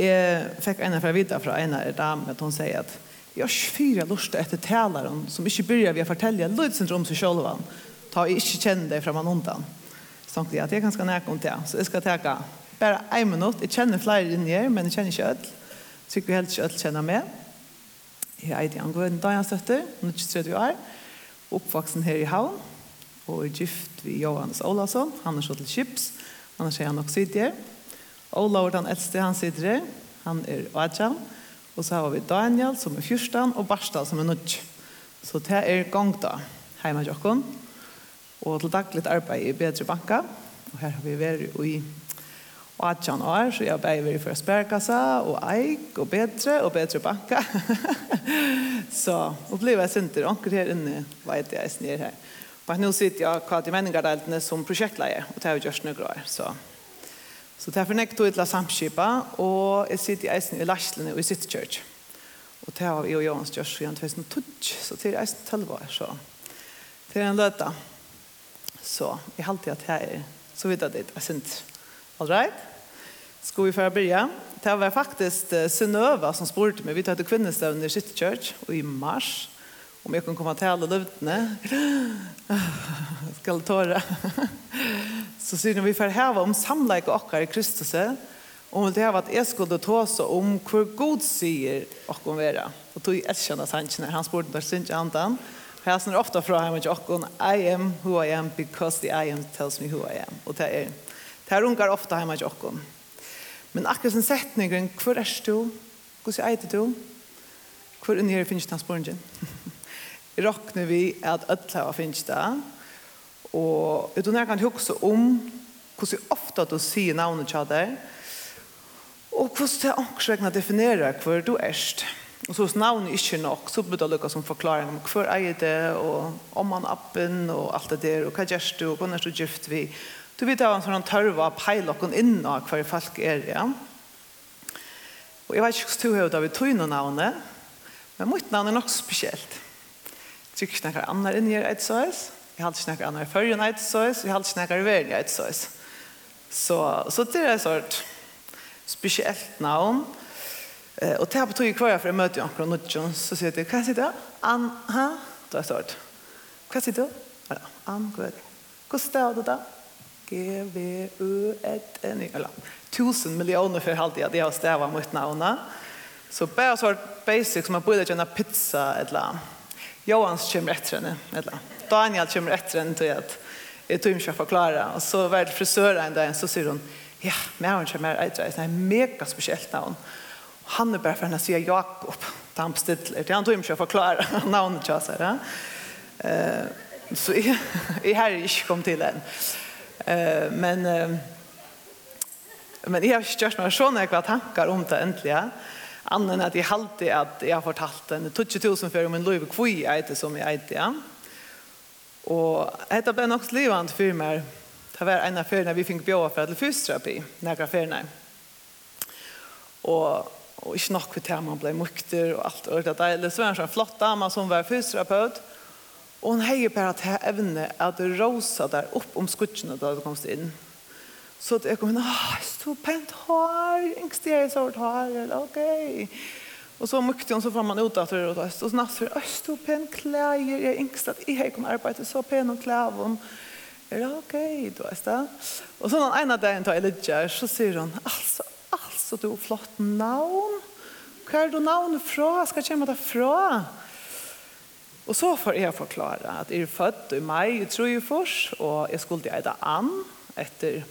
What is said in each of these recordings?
jeg fikk en fra vita fra en av dem at hun sier at jeg har fyra lust etter taleren som ikke begynner vi å fortelle lite om sig själva. Ta inte känna dig framan undan. Så tenkte jeg at jeg är ganska nærke om det. Så jeg skal tenke bare en minut. Jag känner flera in här men jag ikke inte öll. Tycker vi helst inte öll känner med. Jag heter Angården Dajansdötter, hon är 23 år. Uppvaksen her i Havn og er gift ved Johannes Olavsson. Han er så til Kips. Han er sier han nok sitt her. Olav den eldste, han sitter her. Han er Adjan. Og så har vi Daniel, som er 14, og Barstad, som er nødt. Så det er gang da, hjemme til dere. Og til daglig arbeid i Bedre Banka. Og her har vi vært i Adjan år, så jeg har vært i Førsbergkassa, og Eik, og Bedre, og Bedre Banka. så opplever jeg synder, anker her inne, vet er jeg snir her. Og nå sitter jeg i menningardeltene som prosjektleier, og det har vi gjort noe år, så... Så det er fornekt å ytla samskipa, og jeg sitter i eisen i Lashlene og i City Church. Og det har vi og Johans Gjørs igjen 2012, så det er eisen 12 år, så det er en løte. Så jeg halte at jeg er så vidt at det er sint. All right? Skal vi få begynne? Det var faktisk Synøva som spurte meg, vi tar til kvinnestøvn i City Church, og i mars, om jeg kan komme til alle løvdene. Skal tåre. så sier han vi får heva om samleik okkar i Kristus og det har vært jeg skulle ta oss om hvor god sier okkar vera. Og tog elskjønne sannsjene, han spurte der synes ikke andan for jeg ofta fra hjemme til okkar I am who I am because the I am tells me who I am. Og det er det er unger ofta hjemme til okkar men akkurat sin setningen hvor er du? Hvor sier jeg du? Hvor er nere finnes han råkner vi at ødla finnes det? Og utan jeg kan huske om hvordan ofte du sier navnet til deg, og hvordan det ångsvegna definerer hver du er. Og så hvis navnet ikke er nok, så blir det lukket som forklaring om hver er det, og om man appen, og alt det der, og hva gjør du, og hvordan er du gift vi. Du vet det var en sånn tørva peilokken inn av hver folk er, ja. Og jeg vet ikke hvordan du har det vi tog noen navnet, men mitt navn er nok spesielt. Jeg tror ikke noen andre inn i et sånt. Jeg har ikke snakket annet i førjen et søys, jeg har ikke snakket i verden et søys. Så, så det er et sånt spesielt navn. Eh, og til jeg på tog i kvar for jeg møter jo akkurat Nudjon, så sier jeg, hva sier du? Ann, ha? Da er det sånt. Hva sier du? Ja, Ann, hva er det? Hvordan stav det da? G, V, U, 1, N, eller tusen millioner for halvtid at jeg har stavet mot navnet. Så bare sånt basic som man borde kjenne pizza eller Johans kommer etter henne eller Daniel kommer etter en til at jeg tog ikke å forklare. Og så var det frisøren en dag, så sier hun, ja, men hun kommer etter et mega spesielt navn. Han er bare for henne å si Jakob, da han bestiller. Det Han tog ikke å forklare navnet til seg. Ja. Uh, så jeg, jeg har ikke kommet til den. Uh, men, uh, men jeg har ikke gjort meg sånn jeg har tanker om det endelig. Ja annan att jag alltid att jag har fortalt den 20000 för om en löv kvui äter som jag äter ja Och detta blev nog livande för mig. Det var en affär när vi fick bjöda för att fysioterapi, några affärer. Och och inte nog för att man blev mukter och allt och det där. Så var en flott dam som var fysioterapeut. Och hon hejer på att här ävne att rosa där upp om skutsen då det kom in. Så att jag kom, ah, så pent hår, inte det är så hårt hår, ok. Okay. Och så mykte hun, så fram man ut at det och så snass hur öst och pen kläder jag ängst att i hej kommer arbeta så pen och Og Är det okej du vet det? Och så någon ena dagen tar Elijah så sier hun, alltså alltså du flott navn. Hva er du navn fra? Skal jeg komma deg fra? Och så får jag förklara att är född i maj jeg først, och jag skulle äta an efter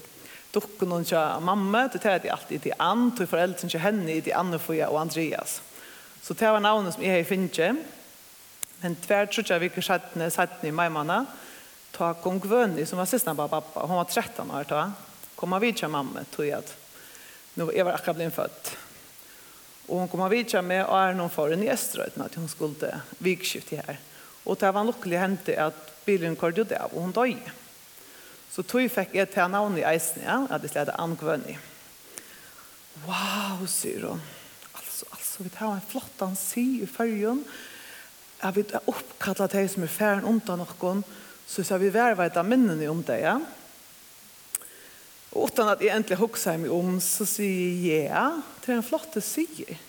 dokken och mamma det tar jeg alltid till an til foreldren till henne i till Anna och Andreas. Så det var navnet som jeg har finnet. Men tvær tror jeg vi ikke satt satt i meg manna. Ta kong Vønni, som var siste av pappa. Hon var 13 år da. Kom av vidtja mamma, tror jeg at. Nå, jeg var akkurat blitt født. Og hon kom av vidtja med og er noen foran i Østrøyden, at hun skulle vikskift her. Og det var en lukkelig hente at bilen kørte det av, og hun døg. Så tog fikk jeg til navn i eisen, ja, at jeg slet Ann Vønni. Wow, sier hun så vi tar en flott ansi i fyrjun, at vi er oppkallat deg som er færen undan noen, så skal vi være veit av minnene om det, ja. Og utan at jeg endelig hokser meg om, så sier jeg ja, det er en flott sier.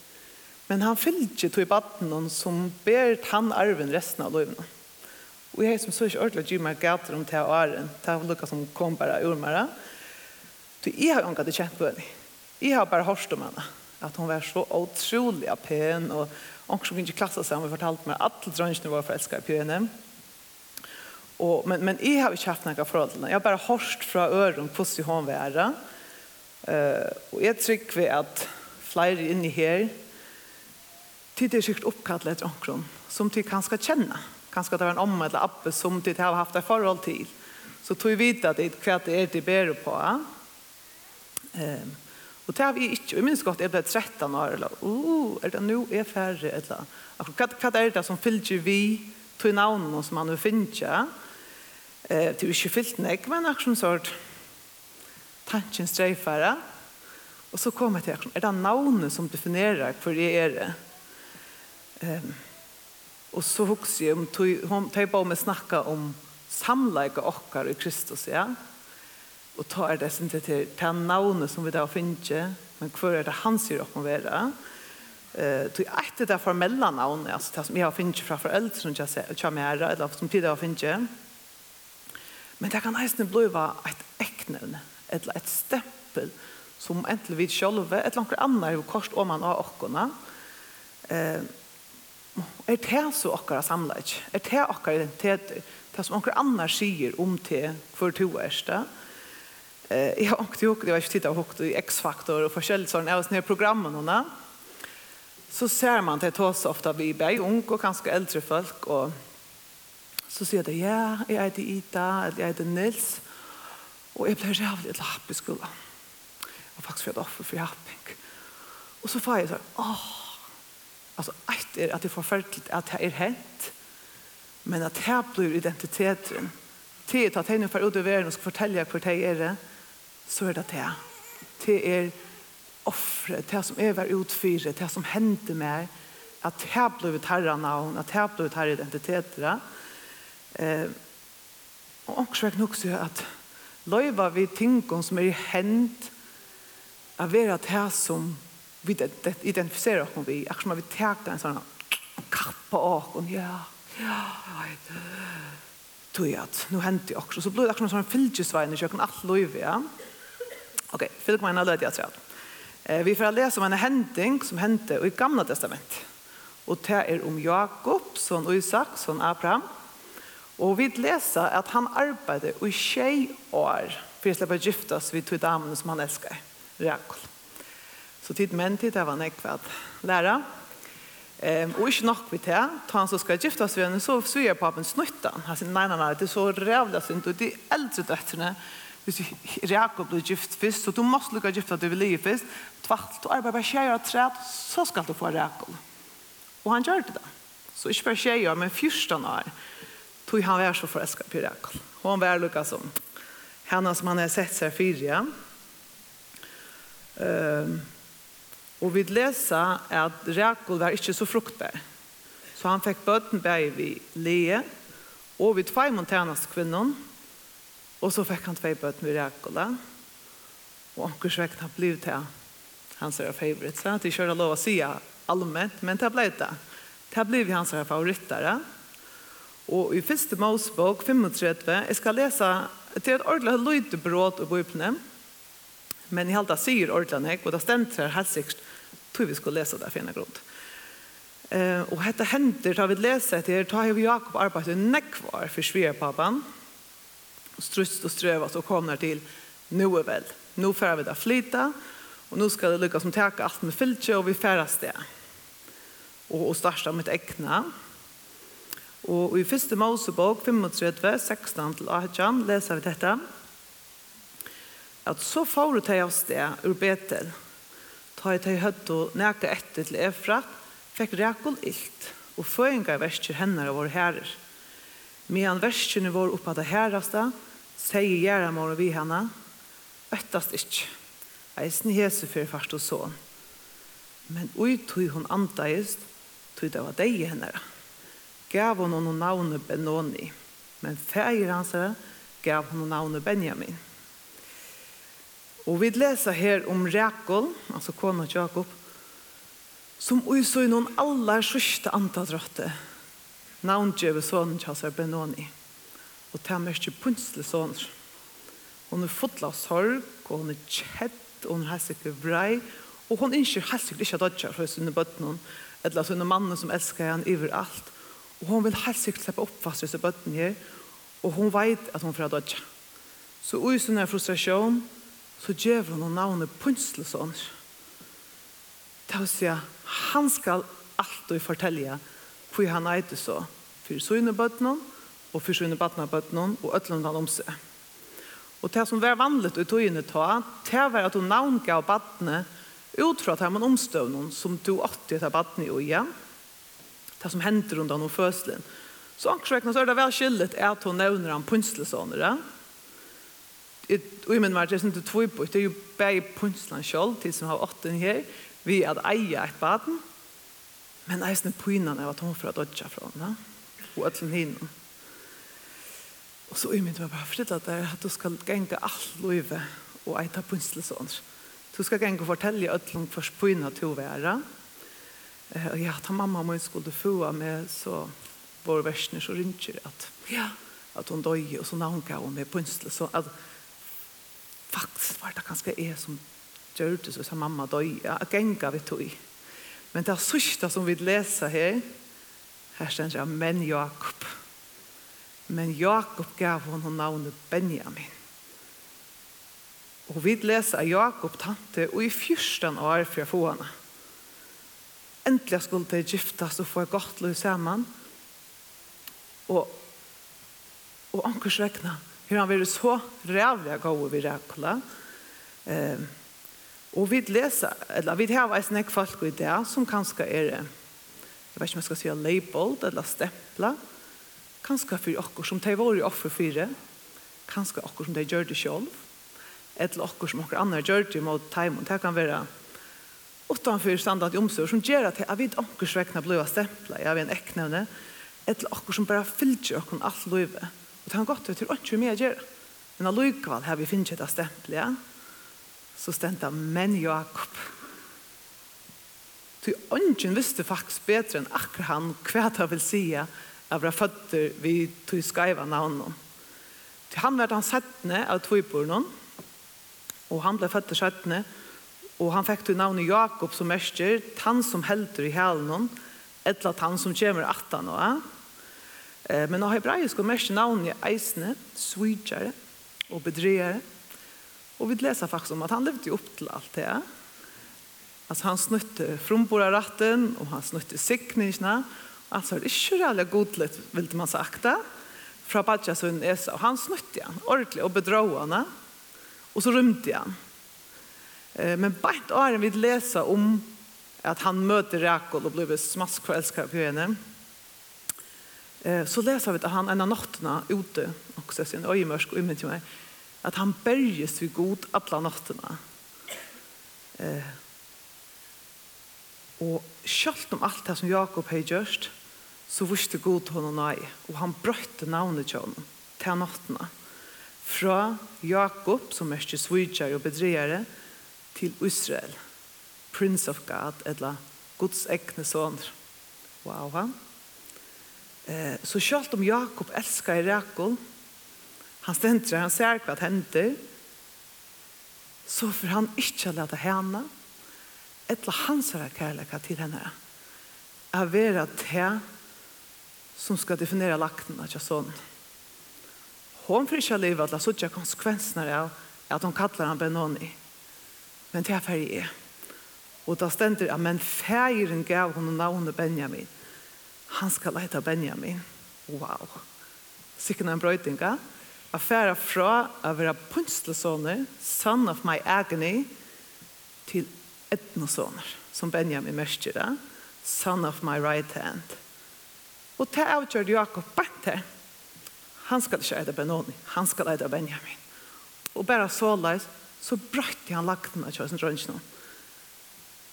Men han fyller ikke i baden som ber han arven resten av løvene. Og jeg som så ikke ordentlig gjør meg gater om til åren, til å lukke som kom bare ur meg. Så jeg har ikke kjent på henne. Jeg har bare hørt om henne. At hun var så utrolig pen. Og hon som inte klassade sig, hun fortalte meg at alle drönsjene var forelsket på henne. Og, men, men jeg har ikke hatt noen forhold til henne. Jeg har bara hörst från öron hur hon var. Uh, og jeg tror vi att flera inne här tid er sikkert uppkallat etter omkron som de kan skal kjenne. Kanske det var en omma eller appe som tid har haft ett förhåll till. Så tog vi vita att det är kvart det är det ber på. Ehm Og det har vi ikke, vi minns godt, jeg det 13 år, eller, uh, er det nå er færre, eller, hva, hva er det som fyller vi til navnene som man nu finner, eh, til ikke fyllt nek, men akkurat sort, tanken streifere, og så kom jeg til akkurat, er det navnet som definerer hvor jeg er? Det? Um, og så husker jeg om, hun tar på med snakka om samleika okkar i Kristus, ja, Og tar det sin til til ta navnet som vi da finner, men hvor er det han sier opp må være. Eh, uh, etter det formelle navnet, altså det som jeg har finnet fra foreldre som jeg kommer her, eller som tid jeg har finnet. Men det kan eisen bli et eknevne, eller et stempel, som enten vi selv, et eller annet annet er kors om man har åkkerne. Uh, er det så åkkere samlet? Er det åkkere identiteter? Det som åkkere annet sier om til hvor to er det? jag har åkt ihåg, jag har inte tittat ihåg i X-faktor och forskjelligt sådana, jag har sådana programmen hon så ser man det hos ofta vi är ung och ganska äldre folk och så ser det, ja, jag är Ida, eller jag det Nils och jag blir jävligt lapp i skolan. Jag har faktiskt fått offer för happing. Och så får jag så här, åh, alltså att det att det får förfärligt att det är hänt men att det blir identiteten. Det att henne för ut i världen och ska fortälja hur det är det så er det det. Det er offre, det som er vær utfyre, det som hender meg, at det ble ut herre navn, at jeg ble ut herre identiteter. Eh, og også jeg nok sier at løyva vi tingene som er hent, er være det som vi identifiserer oss med, vi, akkurat som vi tar en sånn kappa på åken, ja, ja, jeg vet det tog at nu hent i också så blev det akkurat som en fylgesvein i köken allt lov ja Okej, okay, fylg mig en löd jag tror. Eh, vi får läsa om en händing som hände i Gamla Testament. Och det är om Jakob, son Isak, son Abraham. Och vi läser att han arbetade i tjej år för att släppa giftas vid två damer som han älskar, Rakol. Så tid menn tid det var en ekva att lära. Ehm, och inte nog vid det, ta han som ska gifta sig med henne så sviger papen snuttan. Han säger, nej, nej, nej, det är så rävla synd och det är äldre dötterna hvis Jakob blir gift først, så du må lukke gift at du vil leve først. Tvart, du arbeider bare tjejer og træt, så skal du få Jakob. Og han gjør det da. Så ikke bare tjejer, men 14 år tog han vær så forelsket på Jakob. Og han vær lukket som henne som han har sett seg fire. Um, og vi leser at Jakob var ikke så fruktbar. Så han fikk bøten bare vi leie, og vi tvei montanas kvinnen, Og så fikk han tvei bøtt med Rakola. Og omkurs vekten har blivit til Hans er Så Det er kjøret lov å si allmänt, men det ble det. Det ble vi hans favoritter. Og i første Mosebok 35, jeg skal lese til et ordentlig løytebrot og bøypene. Men i halda sier ordentlig, og det stendt her helt sikkert, tror vi skulle lese det for en grunn. Eh, og dette hender, da vi leser etter, da har Jakob arbeidet nekvar for svigerpappen. Og och strutst och strövat kommer till nu er vel, Nu får vi da flyta och nu ska det lyckas som täcka alt med filter och vi färdas det. Och, og starta med äckna. Och, i första Mosebok 35, 16 till 18 läser vi detta. Att så får du ta oss det ur Betel. Ta i teg høtt og och etter til Efrat. fikk räkol illt og föringar verskjer henne av våre herrer Medan värsterna vår uppe av det herraste sier mor og vi henne, øttast ikke. Eisen hese for fast og sånn. Men ui tog hun antaist, tog det var deg henne. Gav hun henne navnet Benoni, men feir hans gav hun navnet Benjamin. Og vi leser her om Rekol, altså kona Jakob, som ui så i noen aller sørste antadrøtte. navngjøve sånn til Benoni. Benoni og det er mest punsle sånne. Hun er fotla av sorg, og hun er kjett, og hun er sikkert brei, og hun innskjer helst sikkert ikke at dødja for sine bøttene, eller sine mannen som elsker henne over alt, og hun vil helst ikke slippe opp fast disse bøttene her, og hun vet at hun får dødja. Så ui sin frustrasjon, så gjør hun navnet punsle sånne. Det vil si, han skal alltid fortelle hvor han eit så, for sine bøttene, og for barna på någon och ötlund om seg. Og det som var vanligt i togene ta, det var att du namngav barnet ut från att man omstövnen som du åtti etter barnet i ja. Det som hände runt om födselen. Så ankersväckna så er det vel skyldet at hun nevner han han Og i min verden er det ikke inte på, det er jo bare punslan selv til som har åtten her, Vi är att eja ett barn. Men eisne är er at hun får hon fra henne. Og at hun hinner. Og så i mitt var bare fritt at at du skal genga alt løyve og eita punslesåner. Du skal genga fortelle at ødlom først spøyna til å være. Og ja, ta mamma og min skulle få med så vår versene så rynkjer at ja, at hon døg og så navnka hun med punsle at faktisk var det ganske jeg som gjør det så mamma døg ja, genga vi tog men det er sørste som vi leser her her stender jeg men Jakob men Jakob gav honom navnet Benjamin. Og vi leser Jakob tante og i fyrsten år for å få henne. Endelig skulle de giftes og få et godt liv sammen. Og, og ankers svekna, hur han vært så rævlig gav vi rækla. Eh, og vi leser, eller vi har en snakk folk i det som kanskje er, jeg vet ikke om jeg skal si labeled eller stemplet, kanskje for dere som de var i offer for, det, kanskje dere som de gjør det selv, eller dere som dere andre gjør det mot time, og det kan være utenfor standard omsorg som gjør at jeg vet okkurs vekkene blir stemplet, jeg vet en eknevne, eller dere som bare fyller okkur alt livet. Og det kan godt være til å ikke mye gjør. Men allikevel har vi finnet et stempel, ja. Så stendte men Jakob. Så ungen visste faktisk bedre enn akkurat han hva det vil si, av våra føtter vi tog skaiva navnet. Till han var han settende av tvojborna og han ble fötter sättne og han fikk til navnet Jakob som mester, han som helter i hälen eller han som kommer att han eh? Men av hebraisk og mester navnet Eisne, Svijare og Bedreare og vi leser faktisk om at han levde opp til alt det Altså han snutte fromborarratten og han snutte sikningene, och Alltså det er ikke alla godlet, vil man sakta. Fra Badja sin og Han snutte han ordentlig, och bedrog henne. Och så rymte han. Men bant åren vi läsa om att han möter Rekol och blev smask för älskar på henne. Så läser vi att han en av nattene ute, också sin öjmörsk och ymmen til mig, att han berges vi god alla nattene. Eh, och kjallt om allt det som Jakob har gjort, så visste god honom nei, och han brötte navnet til honom till nattene. Fra Jakob som er ikke svitsjer och bedreere, till Israel Prince of God eller Guds egne sønner. wow han eh, så selv om Jakob älskar Rekol, han ständer han ser hva det hender, så för han inte låta henne eller hans kärlek till henne att vara det som ska definere lakten att jag. Hon får inte leva att sånne konsekvenserna av att hon kallar han Benoni. Men det er ferdig är. Och då stender att men feiren gav honom navnet Benjamin. Han skal leta Benjamin. Wow. Sikken en bröjtinga. Affära fra att vara punstelsåner, son of my agony, till etnosåner, som Benjamin märker det. Son of my right hand. Og det avgjør Jakob bare til. Han skal ikke eide Benoni, han skal eide Benjamin. Og bare så leis, så brøtte han lagten av kjøsen drønnsen.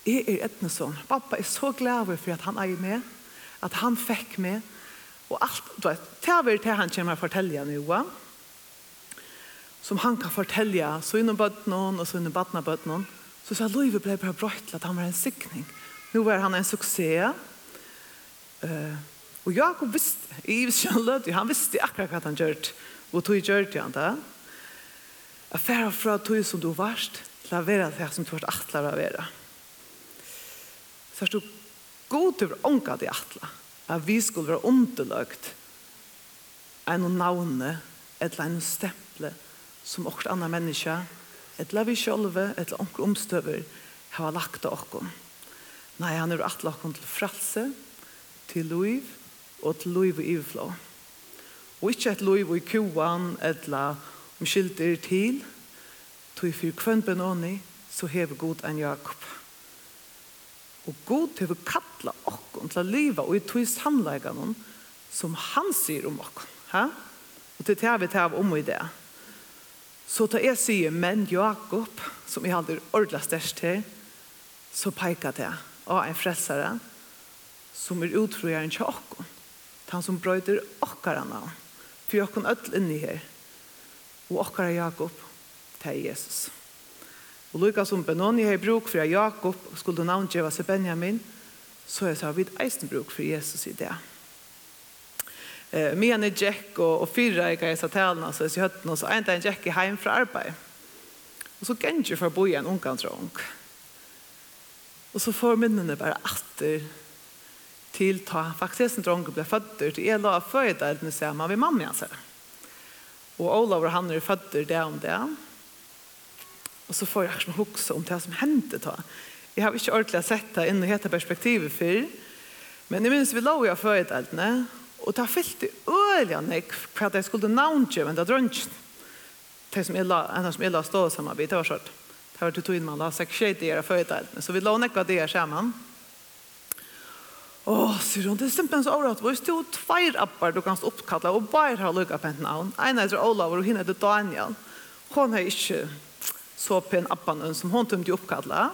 Jeg er etne sånn. Pappa er så glad for at han eier med, at han fikk med, og alt, du vet, til å være til han kommer å fortelle nå, som han kan fortelle, så innom bøttene og så innom bøttene bøttene, så sa Løyve ble bare brøtt til at han var en sikning. Nå var han en suksess, uh, Og Jakob visste, i visste han visste akkurat hva han gjør, og tog gjør gjørt han da. Jeg færre fra tog som du varst, til å være det som du vart atler å være. Så er det god til å ånka det atler, at vi skulle være underløgt en navne, et eller annet stemple, som også andre mennesker, et eller vi sjølve, eller annet omstøver, har lagt av oss. Nei, han er atler oss til frelse, til liv, og til liv i ivflå. Og ikke et liv i kjoan, etla omskylder til, tog for kvann benåni, så hever god en Jakob. Og god hever kattla okkon til liva og i tog samlegan som han sier om okkon. Ha? Og til det vi tar om i det. Så ta jeg sier, men Jakob, som jeg aldri ordla størst til, så peikar det av en frelsare som er utrogjeren til okkon han som brøyder okkara navn, for okkon ødel inni her, og okkara Jakob, det er Jesus. Og lukka som Benoni har bruk for Jakob, skulle navngjeva seg Benjamin, så er det vidt eisen bruk for Jesus i det. Eh, Mian er Jack og, og fyra i Kajsa Tælna, så er det høtten, og så er det en Jack i heim fra arbeid. Og så gjenger for å bo i en ungkantrong. Og så får minnene bare atter til ta faktisk en dronke ble føtter til jeg la fødelsen sammen med mamma hans. Og Olav og han er føtter det om det. Og så får jeg ikke hukse om det som hendte da. Jeg har ikke ordentlig sett det inn i hette perspektivet før. Men jeg minns vi lå i fødelsen, og det har fyllt i øyelig øljene for at jeg skulle navnge dronken. Det som jeg la, en som jeg la stå sammen med, det var sånn. Det var til tog inn man la seg skjøyde i fødelsen. Så vi lå nekva det her sammen. Ja Åh, oh, sier hun, det er simpelthen så overratt. Det er jo tveir appar du kan oppkalla, og bare har lukket på en navn. En heter Olav, og henne heter Daniel. Hun har ikke så pen appan som hun tømte oppkalla.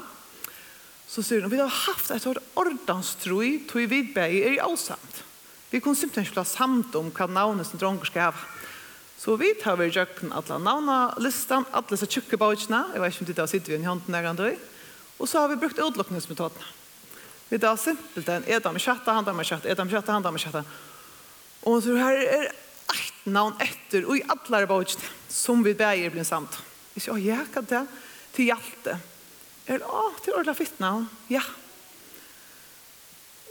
Så sier hun, vi har haft et år ordanstroi, tog vi bæg er i avsamt. Vi kunne simpelthen ikke samt om hva navnet som dronger skal ha. Så vi tar vi jøkken alle navna listan, alle disse tjukke bautjene. Jeg vet ikke om det er sitter vi i hånden der andre. Og så har vi brukt utlokningsmetodene. Vi tar simpelt en, et av med kjatta, han tar med kjatta, et av med kjatta, han tar med kjatta. Og så her er ett navn etter, og i alle er som vi bæger blir samt. Vi sier, ja, hva det Til hjelte. Er det, å, til ordentlig fitt navn, ja.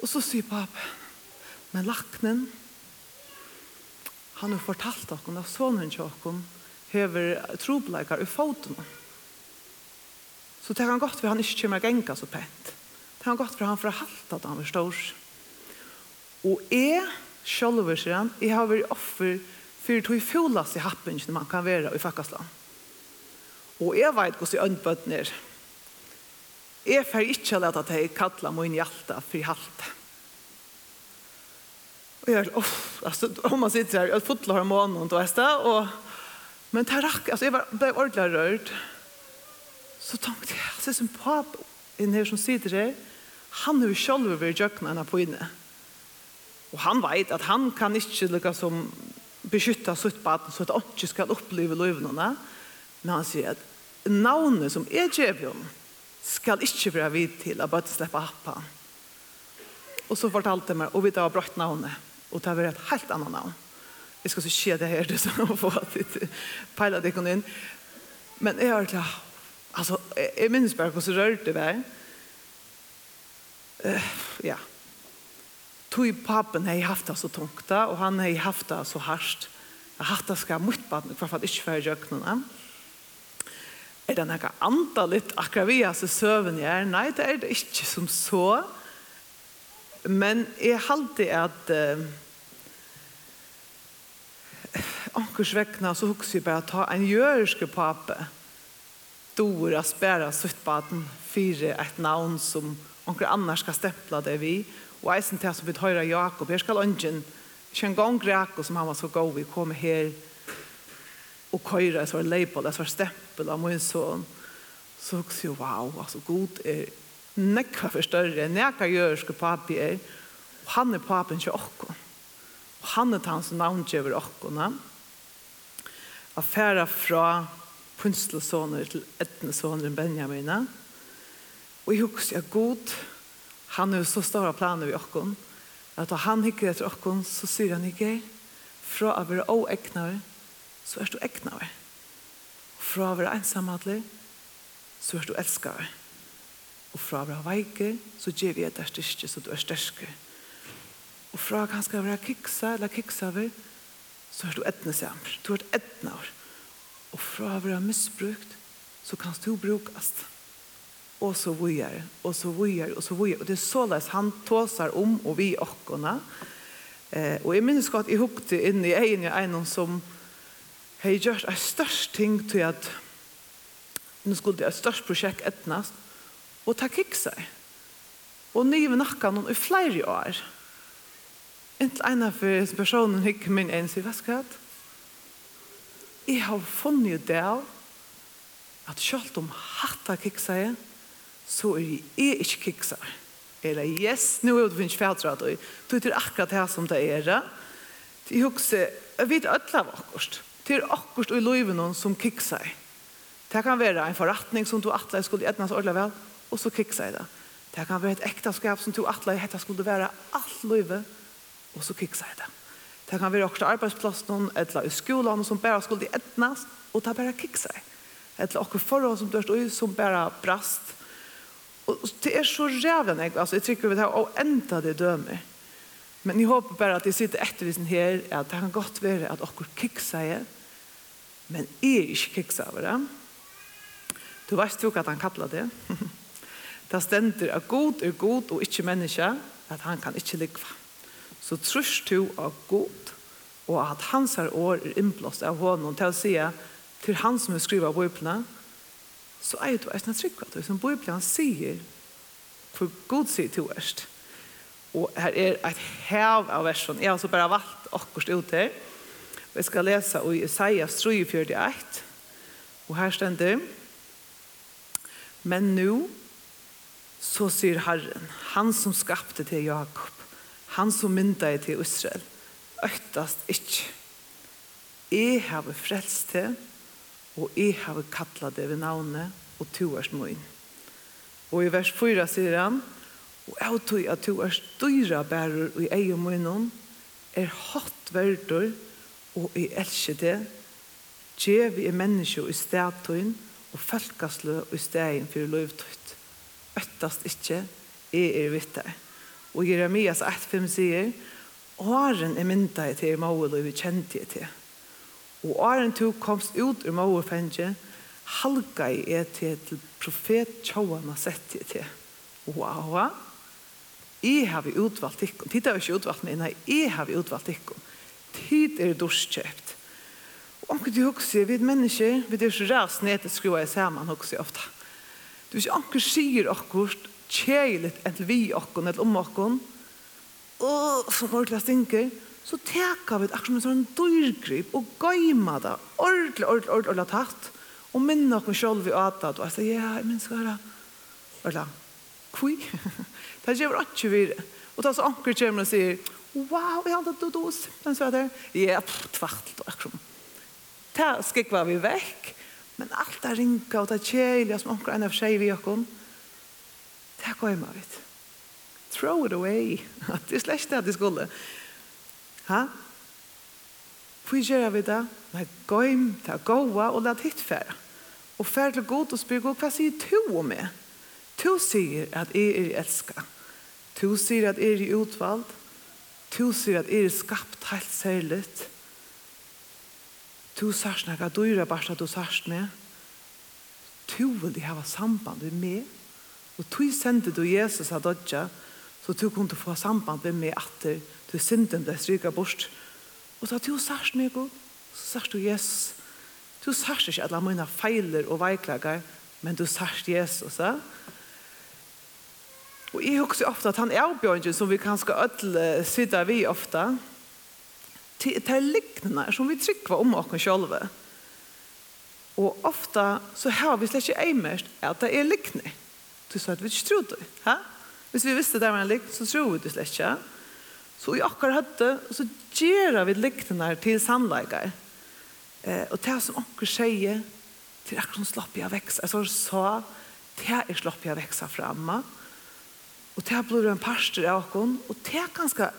Og så sier pappa, men laknen, han har fortalt dere at sonen til dere hever trobleikar i foten. Så det kan godt være han ikke kommer genga så pent. Det var godt for han for å halte at han var stor. Og jeg, selv over seg, jeg har vært offer for tog fjolast i happen som man kan være i Fakkasland. Og jeg vet hvordan jeg ønbøtner. Jeg får ikke lete at jeg kaller min hjerte for halte. Og jeg er, oh, altså, om man sitter her, jeg fotler har måneden, du vet det, og, men det rakk, altså, jeg ble ordentlig rørt. Så tenkte jeg, altså, som pappa, inn her som sitter her, han har selv vært jøkken enn på inne. Og han vet at han kan ikke lukke som beskytte sitt baden, så at han ikke skal oppleve løvnene. Men han sier at navnet som er djevjon, skal ikke være vidt til å bare slippe happa. Og så fortalte jeg meg, og vi da har brått navnet, og det var et helt annet navn. Jeg skal så skje det her, det som har fått det. Peilet ikke inn. Men jeg har klart, Altså, jeg minnes bare hvordan så det var. Uh, ja. Tog pappen har haft det så tungt og han har haft det så hardt. Jeg har haft det skal mot barn, i alla fall inte för jöknarna. Er det noe andre litt akkurat vi har søvn jeg er? Nei, det er det ikke som så. Men jeg halte at uh, ankers vekkene så husker jeg bare at ta en jøreske pape. Ja stor å spære suttbaden fire et navn som onker annars skal stempla det vi. Og eisen til som vi høyre Jakob, Jag skal ånden, ikke en gang Jakob som han var så god vi, kommer her og køyre så var label, så var stempel av min son. Så hukse jo, wow, altså god er nekva for større, nekva jørske papi er, og han er papen til okko. Og han er han som navngjever okko, na? Affæra fra kunstlesoner til etnesoner Benjamina. Og jeg husker jeg god, han er jo så store planer i okkon, at da han hikker etter okkon, så sier han ikke, fra å være oegnar, så er du egnar. Fra å være ensamhetlig, så er du elskar. Og fra å være veike, så gjør vi etter styrke, så du er styrke. Og fra å være kiksa, eller kiksa over, så er du etnesammer. Du er etnar. Og fra å være misbrukt, så kan du brukes. Og så vujer, og så vujer, og så vujer. Og det er såleis han tåsar om, og vi åkkerne. Eh, og jeg minnes godt, jeg hukte inn i egen i en som har gjort en størst ting til at nu skulle et størst prosjekt etnast, og ta kikk seg. Og nye nakka noen i flere år. Inntil en av personen hikker min en sier, hva skal jeg jeg har funnet ut det at selv om hatt av kikser så er jeg ikke kikser. Eller yes, nå er det finnes fædre at du er akkurat det som det er. Jeg husker, jeg vet alle av akkurat. Det er akkurat i livet noen som kikser. Det kan være en forretning som du atle skulle etna så ordentlig vel, og så kikser jeg det. Det kan være et ekteskap som du atler hetta skulle være alt livet, og så kikser jeg det. Det kan være akkurat arbeidsplassen, eller i skolan som bare skulle etnast, og det bare kikk seg. Eller akkurat forhold som dørst ui, som bare brast. Og det er så rævlig, jeg, altså, jeg trykker vi det her, og enda det dømer. Men jeg håper bare at jeg sitter ettervisen her, at det kan godt være at dere kikk seg, men jeg er ikke kikk seg over det. Du vet jo hva han kaller det. det stender at god er god og ikke menneske, at han kan ikke ligge Så trus du av god og at hans her år er innblåst av honom til å si til han som vil skrive av bøyplene så er du eisne trygg at det som bøyplene sier for god sier til verst og her er et hev av versen jeg har altså bare valgt akkurat ut her. Og jeg skal lese i Isaias 3,41 og her stender men nu så sier Herren han som skapte til Jakob han som mynda til Israel øktast ikkje. Jeg har frelst til, og jeg har kattla det ved navnet, og to er smøyn. Og i vers 4 sier han, og jeg tog at to er styra bærer og i og munnen, er hatt verdur, og jeg elsker det, Gjev vi er menneske i stedtøyen, og folkeslø i stegen for løvtøyt. Øttast ikkje, jeg er vittar. Og Jeremias 1.5 sier, åren er mynda i til mål og vi kjente i til. Og åren to komst ut ur mål fengje, halga i er til til profet tjauan har sett i til. Wow! Jeg har vi utvalgt ikon. Tid har vi ikke utvalgt meg, nei, jeg har vi utvalgt ikon. Tid er dorskjøpt. Og anker du hukse, vi er mennesker, vi er så ræst ned til skrua i saman hukse ofta. Du vet ikke, anker sier akkurat, kjeilet enn vi akkurat, enn om akkurat, og så ordentlig stinker, så teker vi det akkurat med sånn dyrgrip og gøyma det. Ordentlig, ordentlig, ordentlig, ordentlig tatt. Og minna oss selv i åta og jeg sier, ja, jeg minns hva det ordentlig, kui. det gjør ikke vi og da så anker kommer og sier wow, jeg hadde du dos den så det, ja, tvart akkurat det skal ikke være vi vekk men alt er ringa og det er kjelja som anker en av seg vi akkurat det er gøyma vi det throw it away. det er slett det de skulle. Ha? Hvor gjør vi det? Nei, gå inn til å gå og la hitt fære. Og fære til god og spør god, hva sier du om meg? Du sier at jeg er elsket. Du sier at jeg er utvalgt. Du sier at jeg er skapt helt særlig. Du sier snakka, du er bare at du sier med. Du vil ha samband med meg. Og du sendte du Jesus av dødja, og så du kunne få samband med meg etter du synden ble stryka bort. Og da du sørst meg, så sørst du Jesus. Du sørst ikke alle mine feiler og veiklager, men du sørst Jesus. Ja? Og jeg husker ofte at han er oppgjørende som vi kanskje ødele sitter vi ofte, til, til liknende som vi trykker om oss selv. Og ofte så har vi slett ikke eimest at det er liknende. Du sa at vi ikke trodde. det. Hæ? Ja? Hvis vi visste det var en likt, så tror vi det slett ikke. Så i akkurat høtte, så gjør vi liktene til sannleggere. Eh, og det som akkur sier, til akkurat som slapp jeg vekst. Jeg så, det er slapp jeg vekst fremme. Og det blir en parster av akkur, og det er ganske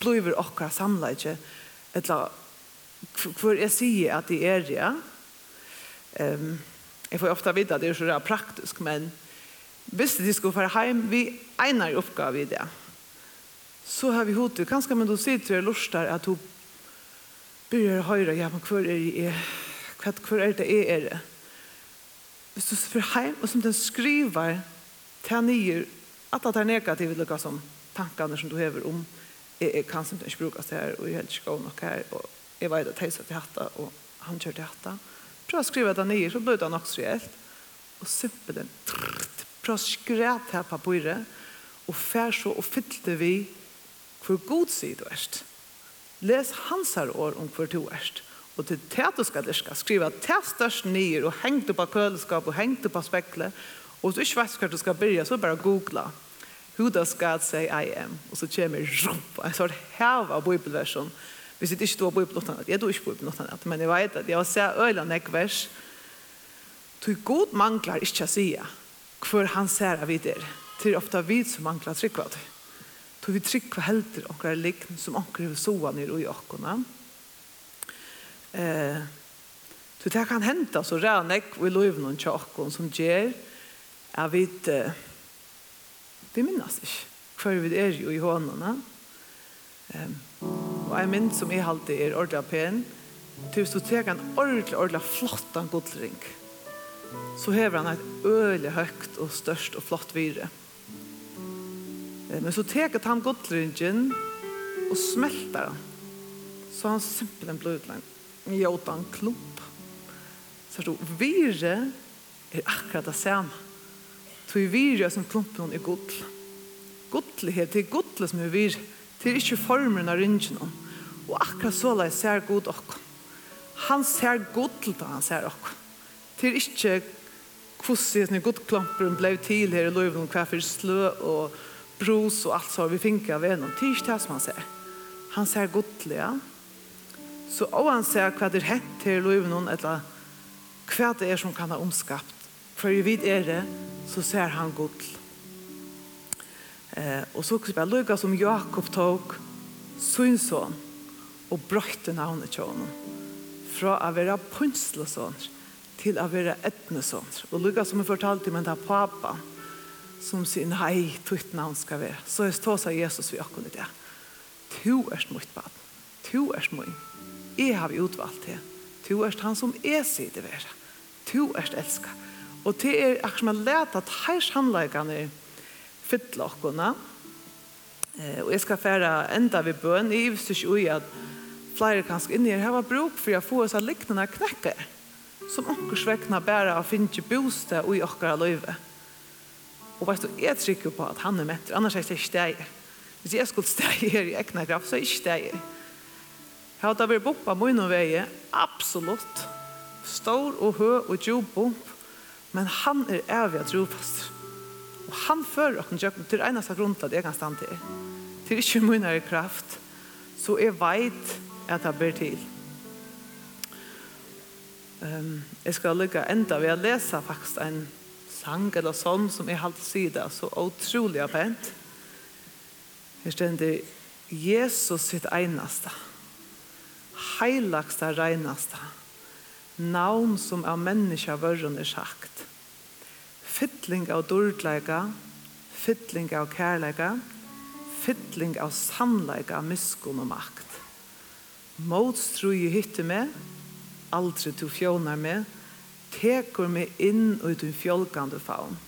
blir akkur sannleikere. Eller hvor jeg sier at det er det. Um, jeg får ofte vite at det er så praktisk, men hvis de skulle fara hjem, vi einar oppgave i det. Så har vi hodet, kanskje men då sitter jeg lort der at hun å høre, ja men hvor er jeg hvor er det jeg er det hvis du fyrir hjem, og som den skriver til nye at det er negativt lukka som tankene som du hever om jeg, jeg kan simpelthen ikke brukes her og jeg er ikke god nok her og jeg vet at jeg satt til hatta og han kjør til hatta. Prøv å skrive det nye så blir det nok så reelt og simpelthen proskrät här papiret og fær så og fyllde vi hvor god sier du erst. Les hans her år om hvor du erst. Og til det du ska lärska. Skriva testas ner och hängt upp på kölskap och hängt upp på späckle. Och du ikke vet hva du skal begynne, så bare googla. Who does God say I am? Og så kommer rump, En sort häv av bibelversen. Hvis det ikke då på bibeln något annat. Jag tror inte på. Men jeg vet att jag ser öjla näck vers. Du god manglar inte å säga hvor han ser av videre. Det er ofte vi som mangler trykva til. Tog vi trykva helter okkar likn som okkar har soa nir i okkarna. Eh, så det kan henta så rænek og i loivnån tja okkar som gjer at vi eh, vi minnes ikke hver vi er jo i hånene. Um, og jeg minns som jeg alltid er ordentlig pen, til å stå til en ordentlig, ordentlig flott godlring. Ja så hever han et øyelig høyt og størst og flott vire. Men så teket han godlringen og smelter han. Så han simpelthen ble utlengt. Jeg og han klump. Så du, vire er akkurat det samme. Så vire som klumpen er godl. Godlighet, det er godlig som er vire. Det er ikke formen av ringen. Og akkurat så la jeg ser god dere. Han ser godl da han ser dere til ikke hvordan en god ble til her i løven, hva for slø og bros og alt så vi finket av en, til ikke det som han ser. Han ser godlige, så og han ser hva det er hent her i løven, eller hva det er som kan ha omskapt. For vi vid er det, så ser han godl. Eh, og så kan jeg lukke som Jakob tok sin son og brøtte navnet til honom. Fra å være punslesåner til å være etnesånd. Og lukka som jeg fortalte med den pappa, som sier, nei, tutt navn skal være. Så jeg stå seg Jesus vi akkurat det. To er mot bad. To er mot. Jeg har utvalgt det. To er han som er det være. To er elsket. Og det er akkurat som jeg lette at her samleggene fytler akkurat. Eh, og jeg skal fære enda ved bøn. Jeg visste ikke ui at flere kanskje inni her har bruk for å få oss av liknende knekker. Ja som onkers vekna bæra og finne boste og i okkara løyve. Og vet du, jeg trykker på at han er metter, annars er det ikke steg. Hvis jeg skulle steg her i ekna kraft, så er det ikke steg. Jeg har da vært boppa min og veie, absolutt. Stor og hø og djubomp, men han er evig at trofast. Og han fører okken kjøkken til eneste grunn til at jeg kan stand til. Til ikke min er kraft, så jeg vet at jeg ber til. Um, jeg skal lykke enda ved å lese faktisk en sang eller sånn som jeg halte sida så utrolig pent. Her stender Jesus sitt einasta. heilagste reinasta. navn som av menneska vørren er sagt. Fytling av dordleika, fytling av kærleika, fytling av sannleika, miskunn og makt. Motstrui hytte med, aldri du fjónar med, tekur meg inn ut i fjolkande faun.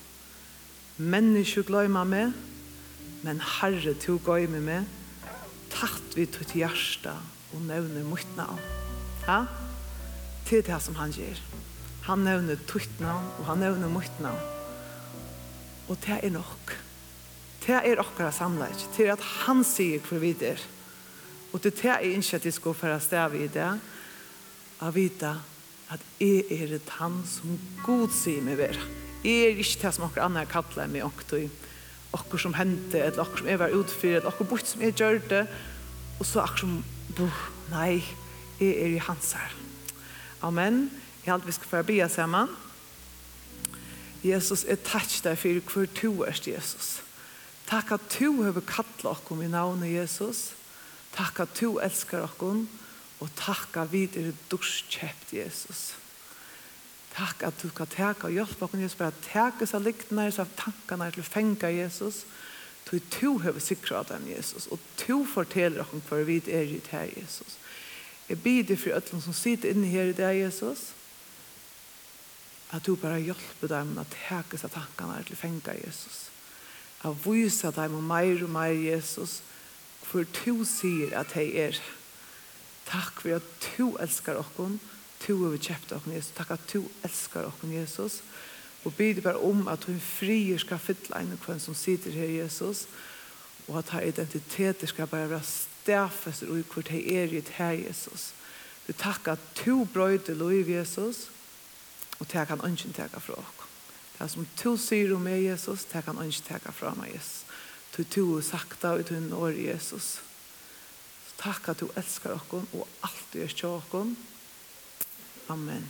Menneske gløyma meg, men Herre to gøyme meg, tatt vi til hjärsta og nevner mot navn. Ja? Til det som han gjør. Han nevner tutt navn, og han nevner mot navn. Og det er nok. Det er okkara samleik. er at han sier hvor vi er. Og det er ikke at jeg skal få stav i det, å vite at jeg er et han som god sier meg være. Jeg er ikke det som noen andre kattler meg og også. Akkur som hendte, eller akkur som jeg var utfyrt, eller akkur bort som jeg gjør det. Og så akkur som, buh, nei, jeg er i hans her. Amen. Jeg halte vi skal få be sammen. Jesus, jeg takk deg for hver to er, Jesus. Takk at du har kattlet oss i navnet Jesus. Takk at du elsker oss. Og takk at vi er dorskjøpt, Jesus. Takk at du kan teka og hjelpe oss, Jesus, bare teka seg liktene, så tankene til å fenge Jesus. Du to har sikret av dem, Jesus, og to forteller oss hva vi er i det her, Jesus. Jeg blir det for alle som sitter inne her i det, Jesus, at du bare hjelper dem å teka seg tankene til å fenge Jesus. At vise dem og mer og mer, Jesus, for to sier at jeg er Takk for at du elskar oss. Du har kjøpt oss, Jesus. Takk at du elskar oss, Jesus. Og byd bare om at hun frier skal fylla en kvann som sitter her, Jesus. Og at her identiteter skal bare være stafest og hvor det er i det her, Jesus. Vi takkar at du brøyde lov, Jesus. Og det kan ønsken teka fra oss. Det som du sier om meg, Jesus, det kan ønsken teka fra meg, Jesus. Du tog sakta ut hun år, Jesus. Jesus. Takk at du elskar okkom og alltid er tja okkom. Amen.